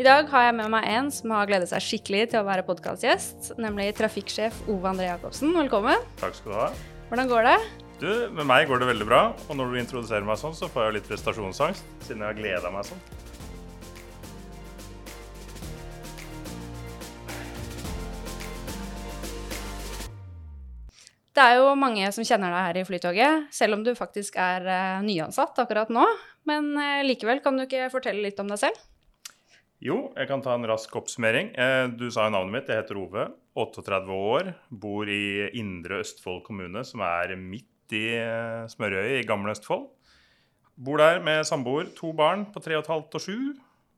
I dag har jeg med meg en som har gledet seg skikkelig til å være podkastgjest, nemlig trafikksjef Ove André Jacobsen. Velkommen. Takk skal du ha. Hvordan går det? Du, Med meg går det veldig bra. Og når du introduserer meg sånn, så får jeg litt prestasjonsangst, siden jeg har gleda meg sånn. Det er jo mange som kjenner deg her i Flytoget, selv om du faktisk er uh, nyansatt akkurat nå. Men uh, likevel, kan du ikke fortelle litt om deg selv? Jo, jeg kan ta en rask oppsummering. Eh, du sa jo navnet mitt. Jeg heter Ove. 38 år. Bor i Indre Østfold kommune, som er midt i eh, smørøyet i gamle Østfold. Bor der med samboer, to barn på 3 15 og 7.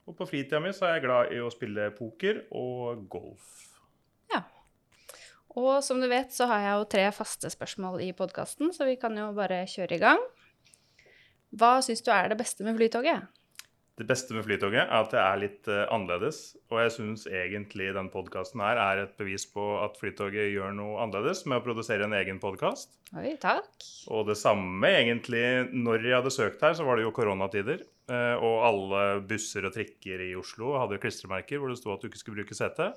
Og på fritida mi så er jeg glad i å spille poker og golf. Ja. Og som du vet, så har jeg jo tre faste spørsmål i podkasten, så vi kan jo bare kjøre i gang. Hva syns du er det beste med Flytoget? Det beste med Flytoget er at det er litt uh, annerledes. Og jeg syns egentlig den podkasten her er et bevis på at Flytoget gjør noe annerledes med å produsere en egen podkast. Og det samme egentlig Når jeg hadde søkt her, så var det jo koronatider. Uh, og alle busser og trikker i Oslo hadde klistremerker hvor det sto at du ikke skulle bruke sete.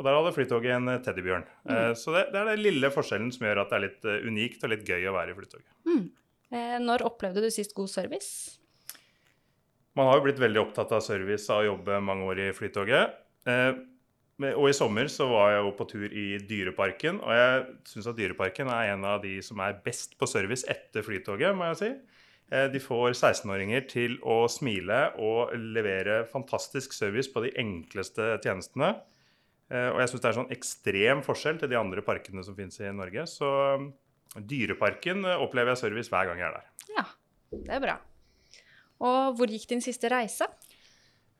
Og der hadde Flytoget en eh, teddybjørn. Mm. Uh, så det, det, er den lille forskjellen som gjør at det er litt unikt og litt gøy å være i Flytoget. Mm. Når opplevde du sist god service? Man har jo blitt veldig opptatt av service av å jobbe mange år i Flytoget. Eh, og i sommer så var jeg jo på tur i Dyreparken, og jeg syns at Dyreparken er en av de som er best på service etter Flytoget, må jeg si. Eh, de får 16-åringer til å smile og levere fantastisk service på de enkleste tjenestene. Eh, og jeg syns det er sånn ekstrem forskjell til de andre parkene som finnes i Norge. Så Dyreparken opplever jeg service hver gang jeg er der. Ja, det er bra. Og hvor gikk din siste reise?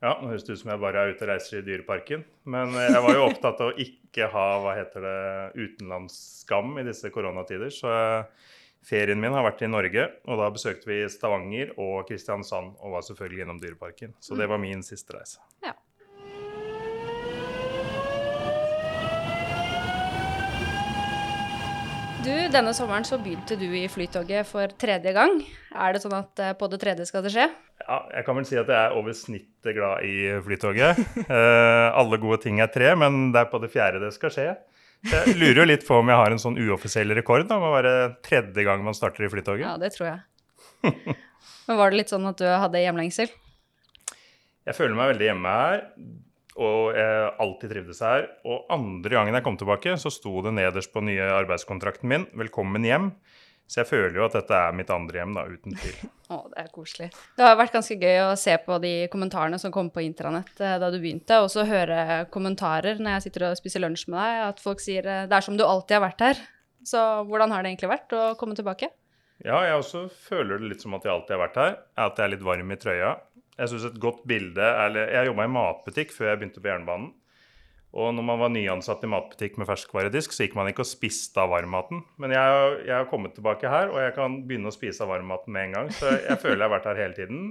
Ja, nå høres det ut som jeg bare er ute og reiser i Dyreparken. Men eh, jeg var jo opptatt av å ikke ha hva heter det, utenlandsskam i disse koronatider. Så eh, ferien min har vært i Norge, og da besøkte vi Stavanger og Kristiansand. Og var selvfølgelig gjennom Dyreparken. Så det var min siste reise. Ja. Du, denne sommeren så begynte du i Flytoget for tredje gang. Er det sånn at eh, på det tredje skal det skje? Ja, jeg kan vel si at jeg er over snittet glad i Flytoget. eh, alle gode ting er tre, men det er på det fjerde det skal skje. Jeg lurer jo litt på om jeg har en sånn uoffisiell rekord da, med å være tredje gang man starter i Flytoget. Ja, det tror jeg. men var det litt sånn at du hadde hjemlengsel? Jeg føler meg veldig hjemme her og jeg alltid trivdes her. Og andre gangen jeg kom tilbake, så sto det nederst på nye arbeidskontrakten min 'Velkommen hjem'. Så jeg føler jo at dette er mitt andre hjem, da, uten tvil. Å, det er koselig. Det har vært ganske gøy å se på de kommentarene som kom på intranett eh, da du begynte, og så høre kommentarer når jeg sitter og spiser lunsj med deg, at folk sier eh, 'det er som du alltid har vært her'. Så hvordan har det egentlig vært å komme tilbake? Ja, jeg også føler det litt som at jeg alltid har vært her. At jeg er litt varm i trøya. Jeg synes et godt bilde, eller Jeg jobba i matbutikk før jeg begynte på jernbanen. Og når man var nyansatt i matbutikk med ferskvaredisk, så gikk man ikke og spiste av varmmaten. Men jeg, jeg, har kommet tilbake her, og jeg kan begynne å spise av varmmaten med en gang. Så jeg føler jeg har vært her hele tiden.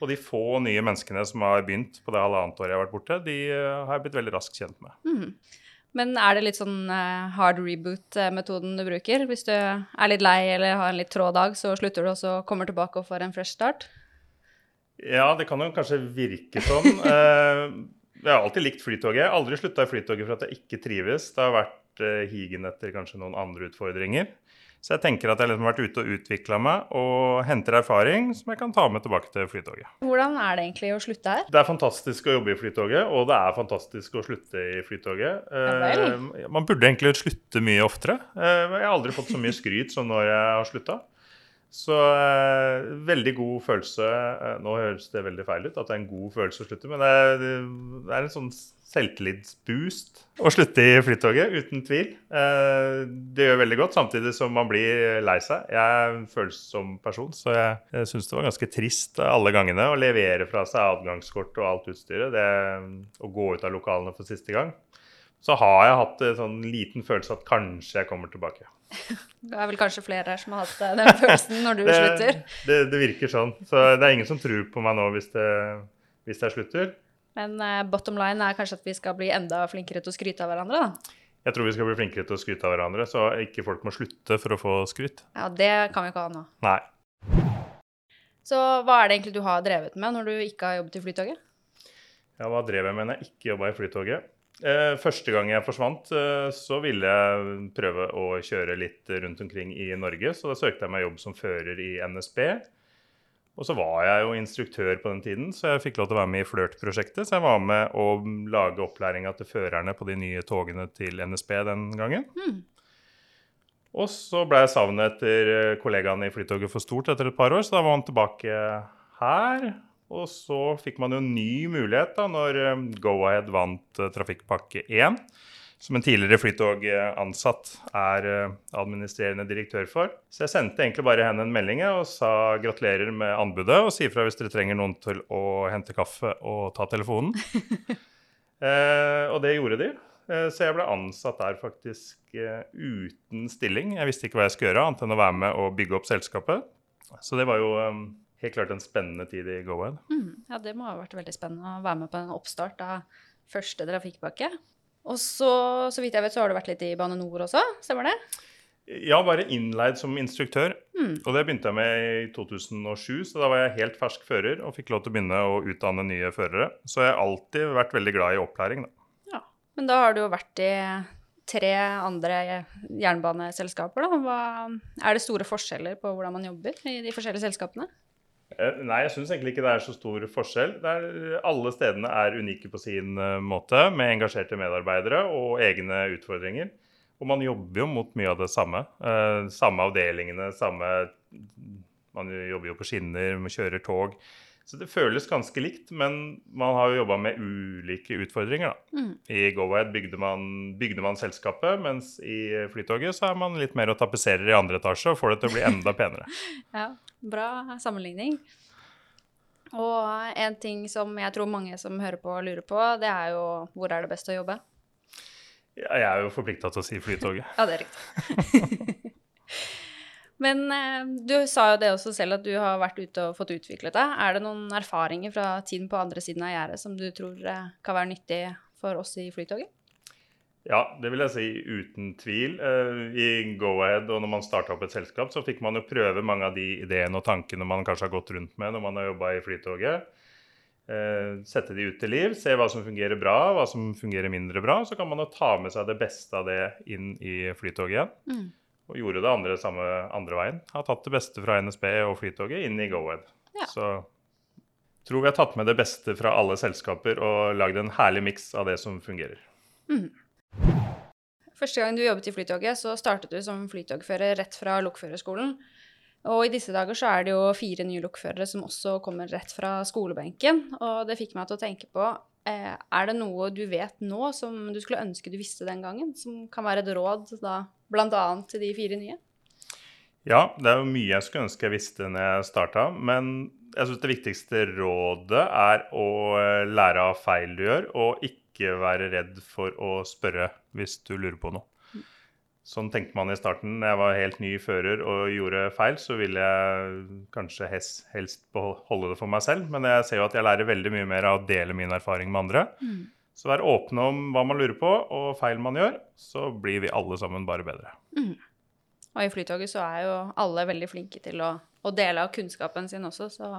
Og de få nye menneskene som har begynt på det halvannet året jeg har vært borte, de eh, har jeg blitt veldig raskt kjent med. Mm. Men er det litt sånn uh, hard reboot-metoden du bruker? Hvis du er litt lei eller har en litt trå dag, så slutter du, og så kommer tilbake og får en fresh start? Ja, det kan jo kanskje virke sånn. Eh, jeg har alltid likt Flytoget. Jeg har aldri slutta i Flytoget for at jeg ikke trives. Det har vært eh, higen etter kanskje noen andre utfordringer. Så jeg tenker at jeg liksom har vært ute og utvikla meg og henter erfaring som jeg kan ta med tilbake til Flytoget. Hvordan er det egentlig å slutte her? Det er fantastisk å jobbe i Flytoget, og det er fantastisk å slutte i Flytoget. Ja, man burde egentlig slutte mye oftere. jeg har aldri fått så mye skryt som når jeg har slutta. Så eh, veldig god følelse. Eh, nå høres det veldig feil ut at det er en god følelse å slutte, men det er, det er en sånn selvtillitsboost å slutte i Flytoget, uten tvil. Eh, det gjør veldig godt, samtidig som man blir lei seg. Jeg er en følsom person, så jeg, jeg syns det var ganske trist alle gangene å levere fra seg adgangskort og alt utstyret. Det, å gå ut av lokalene for siste gang. så har jeg hatt en sånn liten følelse at kanskje jeg kommer tilbake. Det er vel kanskje flere her som har hatt eh, den følelsen når du Det, slutter. det, det virker sånn. Så det er ingen som tror på meg nå hvis, det, hvis jeg slutter. Men uh, bottom line er kanskje at vi skal bli enda flinkere til å skryte av hverandre, da. Jeg tror vi skal bli flinkere til å skryte av hverandre, så ikke folk må slutte for å få skryt. Ja, det kan vi ikke ha nå. Nei. Så hva er det egentlig du har drevet med når du ikke har jobbet i Flytoget? Ja, hva drev jeg med når jeg ikke jobba i Flytoget? Eh, første gang jeg forsvant, eh, så ville jeg prøve å kjøre litt rundt omkring i Norge. Så da søkte jeg meg jobb som fører i NSB. Og så var jeg jo instruktør på den tiden, så jeg fikk lov til å være med i Flirt-prosjektet. Så jeg var med å lage opplæringa til førerne på de nye togene til NSB den gangen. Mm. Og så ble jeg savnet etter eh, kollegaene i Flytoget for stort etter et par år, så da var han tilbake her. Og så fikk man jo en ny mulighet da når eh, Go-Ahead vant eh, Trafikkpakke 1. Som en tidligere Flytog-ansatt er eh, administrerende direktør for. Så jeg sendte egentlig bare henne en melding og sa gratulerer med anbudet, og si ifra hvis dere trenger noen til å hente kaffe og ta telefonen. eh, og det gjorde de. Eh, Så jeg ble ansatt der faktisk eh, uten stilling. Jeg visste ikke hva jeg skulle gjøre, annet enn å være med og bygge opp selskapet. Så det var jo helt klart en spennende tid i Go-Ahead. Mm. Ja, det må ha vært veldig spennende å være med på en oppstart av første trafikkpakke. Og så, så vidt jeg vet, så har du vært litt i Bane NOR også, stemmer det? Ja, bare innleid som instruktør. Mm. Og det begynte jeg med i 2007, så da var jeg helt fersk fører og fikk lov til å begynne å utdanne nye førere. Så jeg har alltid vært veldig glad i opplæring. Da. Ja. Men da har du jo vært i tre andre jernbaneselskaper, da. Hva, er det store forskjeller på hvordan man jobber i de forskjellige selskapene? Eh, Nei, jeg syns egentlig ikke det er så stor forskjell. Er, alle stedene er unike på sin eh, måte, med engasjerte medarbeidere og egne utfordringer. Og man jobber jo mot mye av det samme. Eh, samme avdelingene, samme Man jobber jo på skinner, man kjører tog. Så det føles ganske likt, men man har jo jobba med ulike utfordringer. da. Mm. I Go-Ahead bygde man, bygde man selskapet, mens i Flytoget så er man litt mer og tapetserer i andre etasje og får det til å bli enda penere. Ja, bra sammenligning. Og en ting som jeg tror mange som hører på, lurer på, det er jo hvor er det best å jobbe? Ja, jeg er jo forplikta til å si Flytoget. Ja, det er riktig. Men eh, du sa jo det også selv, at du har vært ute og fått utviklet deg. Er det noen erfaringer fra tiden på andre siden av gjerdet som du tror eh, kan være nyttig for oss i Flytoget? Ja, det vil jeg si uten tvil. Eh, I Go-Ahead og når man starta opp et selskap, så fikk man jo prøve mange av de ideene og tankene man kanskje har gått rundt med når man har jobba i Flytoget. Eh, Sette de ut til liv, se hva som fungerer bra, hva som fungerer mindre bra. Så kan man jo ta med seg det beste av det inn i Flytoget igjen. Mm. Og gjorde det andre samme andre veien. Har tatt det beste fra NSB og Flytoget inn i Go-Ed. Ja. Så tror vi har tatt med det beste fra alle selskaper og lagd en herlig miks av det som fungerer. Første gang du jobbet i Flytoget, så startet du som flytogfører rett fra lokførerskolen. Og i disse dager så er det jo fire nye lokførere som også kommer rett fra skolebenken. Og det fikk meg til å tenke på eh, Er det noe du vet nå som du skulle ønske du visste den gangen? Som kan være et råd da, bl.a. til de fire nye? Ja, det er jo mye jeg skulle ønske jeg visste når jeg starta, men jeg syns det viktigste rådet er å eh, lære av feil du gjør, og ikke være redd for å spørre hvis du lurer på noe. Sånn tenkte man i starten. Jeg var helt ny fører og gjorde feil, så ville jeg kanskje helst, beholde det for meg selv, men jeg ser jo at jeg lærer veldig mye mer av å dele min erfaring med andre. Så vær åpne om hva man lurer på, og feil man gjør, så blir vi alle sammen bare bedre. Og i Flytoget så er jo alle veldig flinke til å, å dele av kunnskapen sin også, så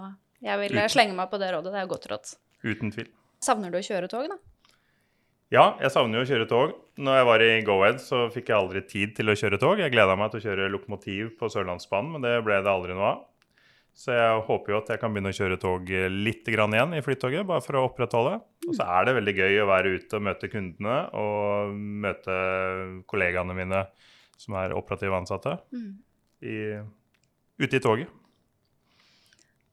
jeg vil Uten. slenge meg på det rådet. Det er godt råd. Uten tvil. Savner du å kjøre tog, da? Ja, jeg savner jo å kjøre tog. Når jeg var i Go-Ed, så fikk jeg aldri tid til å kjøre tog. Jeg gleda meg til å kjøre lokomotiv på Sørlandsbanen, men det ble det aldri noe av. Så jeg håper jo at jeg kan begynne å kjøre tog litt grann igjen i Flytoget, bare for å opprettholde. Og så er det veldig gøy å være ute og møte kundene og møte kollegaene mine som er operative ansatte, i, ute i toget.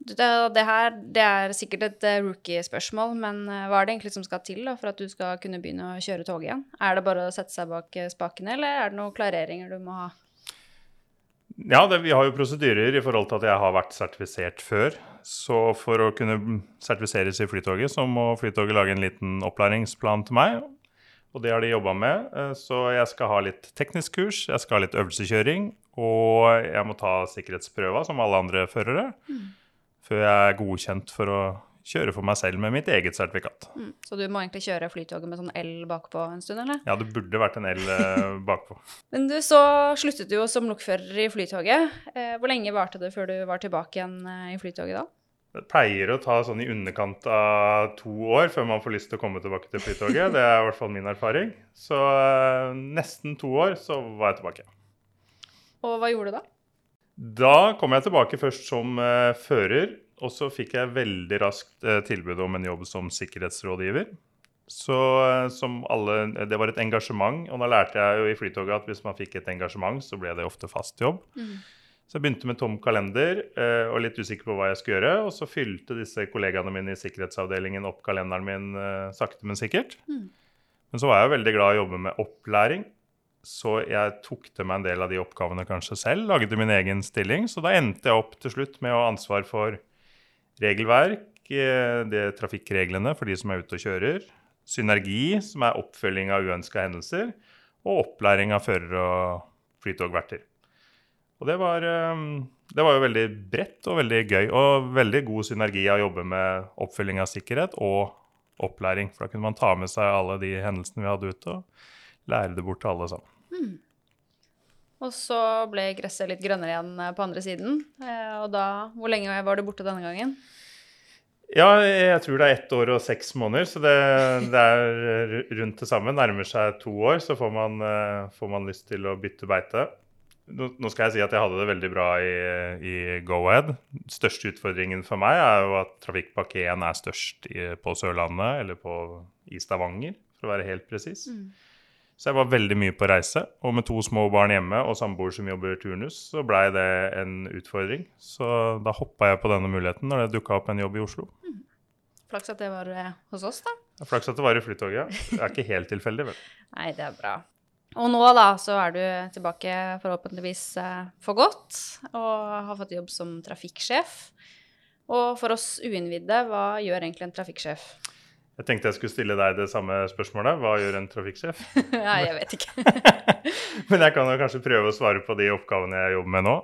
Det, det her det er sikkert et eh, rookie-spørsmål, men eh, hva er det egentlig som skal til da, for at du skal kunne begynne å kjøre tog igjen? Er det bare å sette seg bak eh, spakene, eller er det noen klareringer du må ha? Ja, det, vi har jo prosedyrer i forhold til at jeg har vært sertifisert før. Så for å kunne sertifiseres i Flytoget, så må Flytoget lage en liten opplæringsplan til meg. og det har de jobba med. Eh, Så jeg skal ha litt teknisk kurs, jeg skal ha litt øvelseskjøring, og jeg må ta sikkerhetsprøva som alle andre førere. Før jeg er godkjent for å kjøre for meg selv med mitt eget sertifikat. Mm. Så du må egentlig kjøre flytoget med sånn L bakpå en stund, eller? Ja, det burde vært en L eh, bakpå. Men du, så sluttet du jo som lokfører i Flytoget. Eh, hvor lenge varte det før du var tilbake igjen eh, i Flytoget da? Det pleier å ta sånn i underkant av to år før man får lyst til å komme tilbake til Flytoget. Det er i hvert fall min erfaring. Så nesten to år så var jeg tilbake. Og hva gjorde du da? Da kom jeg tilbake først som fører, og så fikk jeg veldig raskt eh, tilbud om en jobb som sikkerhetsrådgiver. Så eh, som alle, Det var et engasjement, og da lærte jeg jo i Flytoget at hvis man fikk et engasjement, så ble det ofte fast jobb. Så jeg begynte med tom kalender eh, og litt usikker på hva jeg skulle gjøre. Og så fylte disse kollegaene mine i sikkerhetsavdelingen opp kalenderen min sakte, men sikkert. Men så var jeg jo veldig glad i å jobbe med opplæring. Så jeg tok til meg en del av de oppgavene kanskje selv, lagde min egen stilling. Så da endte jeg opp til slutt med å ha ansvar for regelverk, eh, det er trafikkreglene for de som er ute og kjører, synergi, som er oppfølging av uønska hendelser, og opplæring av førere og flytogverter. Og det var, eh, det var jo veldig bredt og veldig gøy, og veldig god synergi av å jobbe med oppfølging av sikkerhet og opplæring. For da kunne man ta med seg alle de hendelsene vi hadde ute, og lære det bort til alle sammen. Og så ble gresset litt grønnere igjen eh, på andre siden. Eh, og da Hvor lenge var du borte denne gangen? Ja, jeg tror det er ett år og seks måneder, så det, det er rundt det samme. Nærmer seg to år, så får man, eh, får man lyst til å bytte beite. Nå, skal jeg si at jeg hadde det veldig bra i, i Go-Ahead. Største utfordringen for meg er jo at trafikkpakke 1 er størst på Sørlandet, eller på, i Stavanger, for å være helt presis. Så jeg var veldig mye på reise. Og med to små barn hjemme og samboer som jobber turnus, så blei det en utfordring. Så da hoppa jeg på denne muligheten når det dukka opp en jobb i Oslo. Flaks at det var eh, hos oss, da. Flaks at det var i Flytoget. Det er ikke helt tilfeldig, vel. Nei, det er bra. Og nå, da, så er du tilbake forhåpentligvis eh, for godt, og har fått jobb som trafikksjef. Og for oss uinnvidde, hva gjør egentlig en trafikksjef? Jeg tenkte jeg skulle stille deg det samme spørsmålet. Hva gjør en trafikksjef? Nei, jeg vet ikke. Men jeg kan jo kanskje prøve å svare på de oppgavene jeg jobber med nå.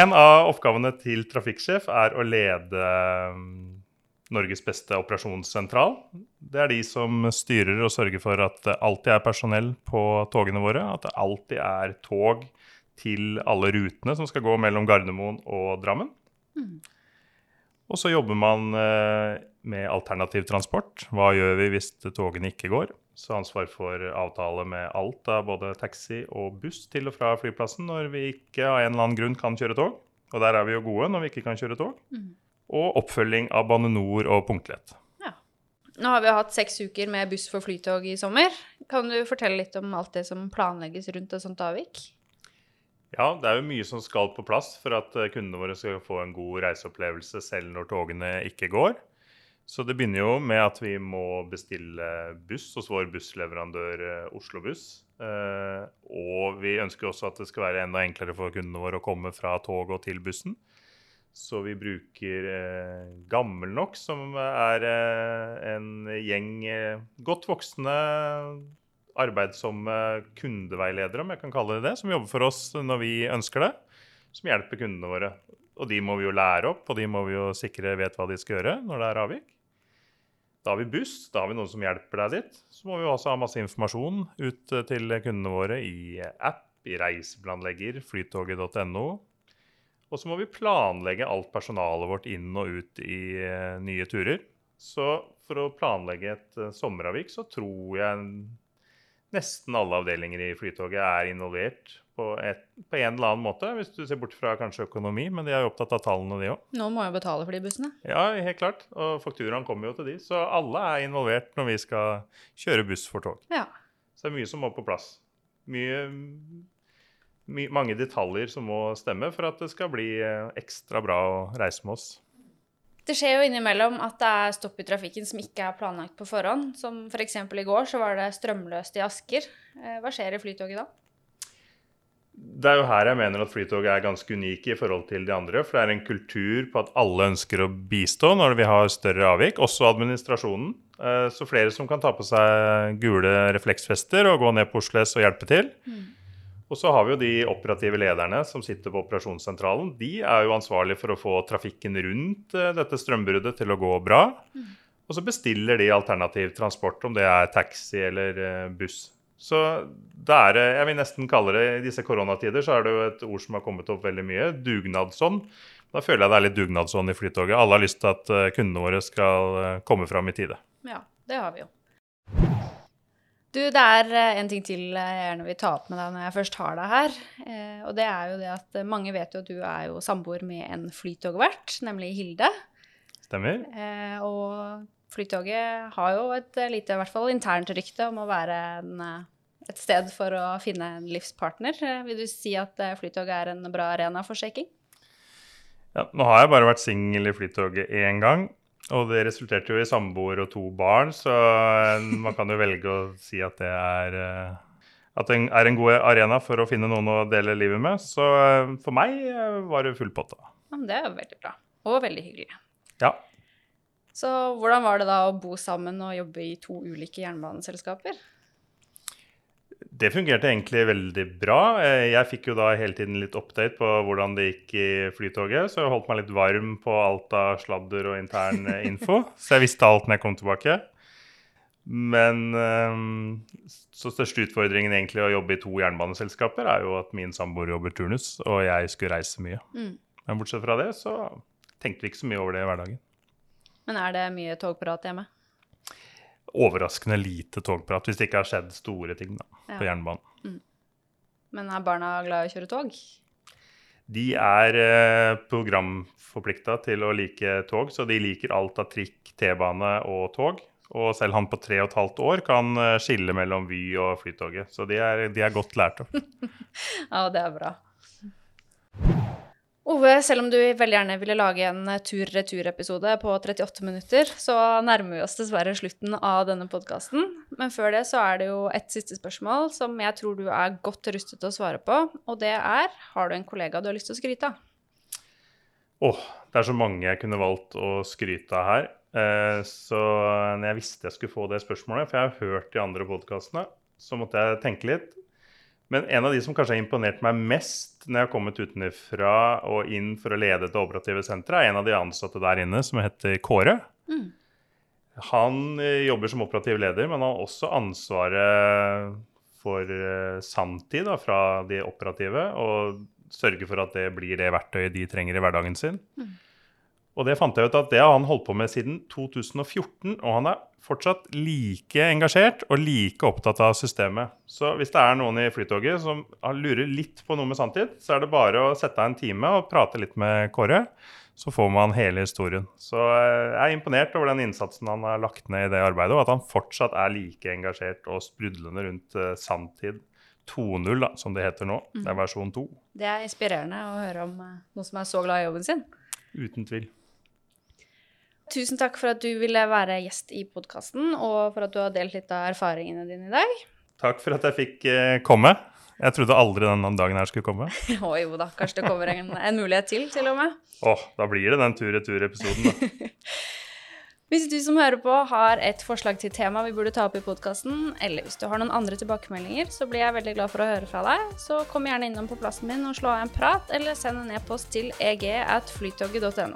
En av oppgavene til trafikksjef er å lede mm, Norges beste operasjonssentral. Det er de som styrer og sørger for at det alltid er personell på togene våre. At det alltid er tog til alle rutene som skal gå mellom Gardermoen og Drammen. Og så jobber man eh, med alternativ transport. Hva gjør vi hvis togene ikke går? Så ansvar for avtale med alt av både taxi og buss til og fra flyplassen når vi ikke av en eller annen grunn kan kjøre tog. Og der er vi jo gode når vi ikke kan kjøre tog. Og oppfølging av Bane NOR og punktlighet. Ja. Nå har vi hatt seks uker med buss for flytog i sommer. Kan du fortelle litt om alt det som planlegges rundt et sånt avvik? Ja, det er jo mye som skal på plass for at eh, kundene våre skal få en god reiseopplevelse selv når togene ikke går. Så det begynner jo med at vi må bestille buss hos vår bussleverandør eh, Oslo Buss. Eh, og vi ønsker også at det skal være enda enklere for kundene våre å komme fra toget og til bussen. Så vi bruker eh, Gammel nok, som er eh, en gjeng eh, godt voksne arbeidsomme kundeveiledere, om jeg kan kalle det det, som jobber for oss når vi ønsker det. Som hjelper kundene våre. Og de må vi jo lære opp, og de må vi jo sikre vet hva de skal gjøre når det er avvik. Da har vi buss, da har vi noen som hjelper deg dit. Så må vi også ha masse informasjon ut eh, til kundene våre i app, i reiseplanlegger, flytoget.no. Og så må vi planlegge alt personalet vårt inn og ut i eh, nye turer. Så for å planlegge et eh, sommeravvik, så tror jeg nesten alle avdelinger i Flytoget er involvert på, et, på en eller annen måte. Hvis du ser bort fra kanskje økonomi, men de er jo opptatt av tallene, de òg. Noen må jo betale for de bussene. Ja, helt klart. Og fakturaen kommer jo til de. Så alle er involvert når vi skal kjøre buss for tog. Ja. Så det er mye som må på plass. Mye, my, mange detaljer som må stemme for at det skal bli eh, ekstra bra å reise med oss. Det skjer jo innimellom at det er stopp i trafikken som ikke er planlagt på forhånd. Som f.eks. i går så var det strømløst i Asker. Eh, Hva skjer i Flytoget da? Det er jo her jeg mener at Flytoget er ganske unike i forhold til de andre. For det er en kultur på at alle ønsker å bistå når vi har større avvik, også administrasjonen. Eh, så flere som kan ta på seg gule refleksfester og gå ned på Oslo S og hjelpe til. Og så har vi jo de operative lederne som sitter på operasjonssentralen. De er jo ansvarlige for å få trafikken rundt eh, dette strømbruddet til å gå bra. Og så bestiller de alternativ transport, om det er taxi eller eh, buss. Så det er, jeg vil nesten kalle det, i disse koronatider så er det jo et ord som har kommet opp veldig mye, dugnadsånd. Da føler jeg det er litt dugnadsånd i Flytoget. Alle har lyst til at eh, kundene våre skal eh, komme fram i tide. Ja, det har vi jo. Du, det er eh, en ting til jeg gjerne vil ta opp med deg når jeg først har deg her. Og det er jo det at mange vet jo at du er jo samboer med en flytogvert, nemlig Hilde. Stemmer. Og Flytoget har jo et eh, lite, i hvert fall internt rykte om å være en, eh, et sted for å finne en livspartner. Eh, vil du si at Flytoget er en bra arena for shaking? Ja, nå har jeg bare vært singel i Flytoget én gang. Og det resulterte jo i samboer og to barn, så man kan jo velge å si at det er at det er en god arena for å finne noen å dele livet med. Så for meg var det full pott. Det er jo veldig bra. Og veldig hyggelig. Ja. Så hvordan var det da å bo sammen og jobbe i to ulike jernbaneselskaper? Det fungerte egentlig veldig bra. Eh, jeg fikk jo da hele tiden litt update på hvordan det gikk i Flytoget, så jeg holdt meg litt varm på alt av sladder og intern eh, info. så jeg visste alt når jeg kom tilbake. Men eh, så største utfordringen egentlig å jobbe i to jernbaneselskaper er jo at min samboer jobber turnus, og jeg skulle reise mye. Mm. Men bortsett fra det så tenkte vi ikke så mye over det i hverdagen. Men er det mye togprat hjemme? Overraskende lite togprat, hvis det ikke har skjedd store ting da, ja. på jernbanen. Mm. Men er barna glad i å kjøre tog? De er eh, programforplikta til å like tog, så de liker alt av trikk, T-bane og tog. Og selv han på tre og et halvt år kan eh, skille mellom Vy og Flytoget. Så de er, de er godt lært opp. ja, det er bra. Ove, selv om du veldig gjerne ville lage en eh, tur-retur-episode på 38 minutter, så nærmer vi oss dessverre slutten av denne podkasten. Men før det så er det jo et siste spørsmål som jeg tror du er godt rustet til å svare på. Og det er har du en kollega du har lyst til å skryte av? Åh, oh, det er så mange jeg kunne valgt å skryte av her. Eh, så når jeg visste jeg skulle få det spørsmålet, for jeg har hørt de andre podkastene, så måtte jeg tenke litt. Men en av de som kanskje har imponert meg mest når jeg har kommet utenfra og inn for å lede det operative senteret, er en av de ansatte der inne som heter Kåre. Mm. Han eh, jobber som operativ leder, men han har også ansvaret for uh, sanntid da, fra de operative, og sørge for at det blir det verktøyet de trenger i hverdagen sin. Mm. Og det fant jeg ut at det har han holdt på med siden 2014, og han er fortsatt like engasjert og like opptatt av systemet. Så hvis det er noen i Flytoget som lurer litt på noe med sanntid, så er det bare å sette av en time og prate litt med Kåre. Så får man hele historien. Så eh, jeg er imponert over den innsatsen han har lagt ned i det arbeidet, og at han fortsatt er like engasjert og sprudlende rundt uh, sanntid 2.0, som det heter nå. Det er mm. versjon 2. Det er inspirerende å høre om uh, noen som er så glad i jobben sin. Uten tvil. Tusen takk for at du ville være gjest i podkasten, og for at du har delt litt av erfaringene dine i dag. Takk for at jeg fikk eh, komme. Jeg trodde aldri denne dagen her skulle komme. Å jo da, kanskje det kommer en, en mulighet til, til og med. Å, da blir det den tur-retur-episoden, da. Hvis du som hører på har et forslag til tema vi burde ta opp i podkasten, eller hvis du har noen andre tilbakemeldinger, så blir jeg veldig glad for å høre fra deg. Så kom gjerne innom på plassen min og slå av en prat, eller send en e-post til eg at flytoget.no.